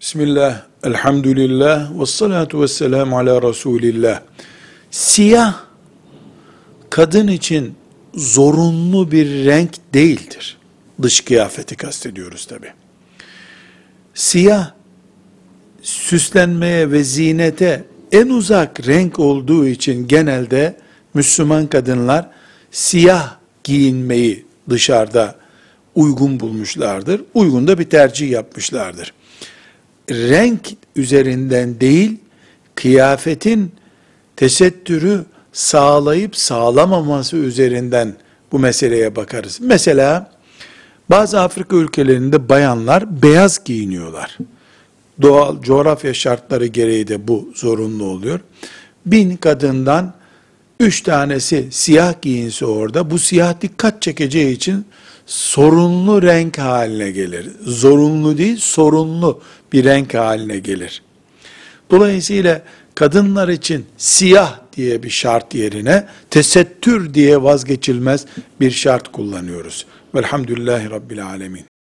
Bismillah, elhamdülillah, ve salatu ve selamu ala Resulillah. Siyah, kadın için zorunlu bir renk değildir. Dış kıyafeti kastediyoruz tabi. Siyah, süslenmeye ve zinete en uzak renk olduğu için genelde Müslüman kadınlar siyah giyinmeyi dışarıda uygun bulmuşlardır. Uygun da bir tercih yapmışlardır. Renk üzerinden değil, kıyafetin tesettürü sağlayıp sağlamaması üzerinden bu meseleye bakarız. Mesela bazı Afrika ülkelerinde bayanlar beyaz giyiniyorlar. Doğal coğrafya şartları gereği de bu zorunlu oluyor. Bin kadından üç tanesi siyah giyinse orada bu siyah dikkat çekeceği için sorunlu renk haline gelir. Zorunlu değil, sorunlu bir renk haline gelir. Dolayısıyla kadınlar için siyah diye bir şart yerine tesettür diye vazgeçilmez bir şart kullanıyoruz. Velhamdülillahi Rabbil Alemin.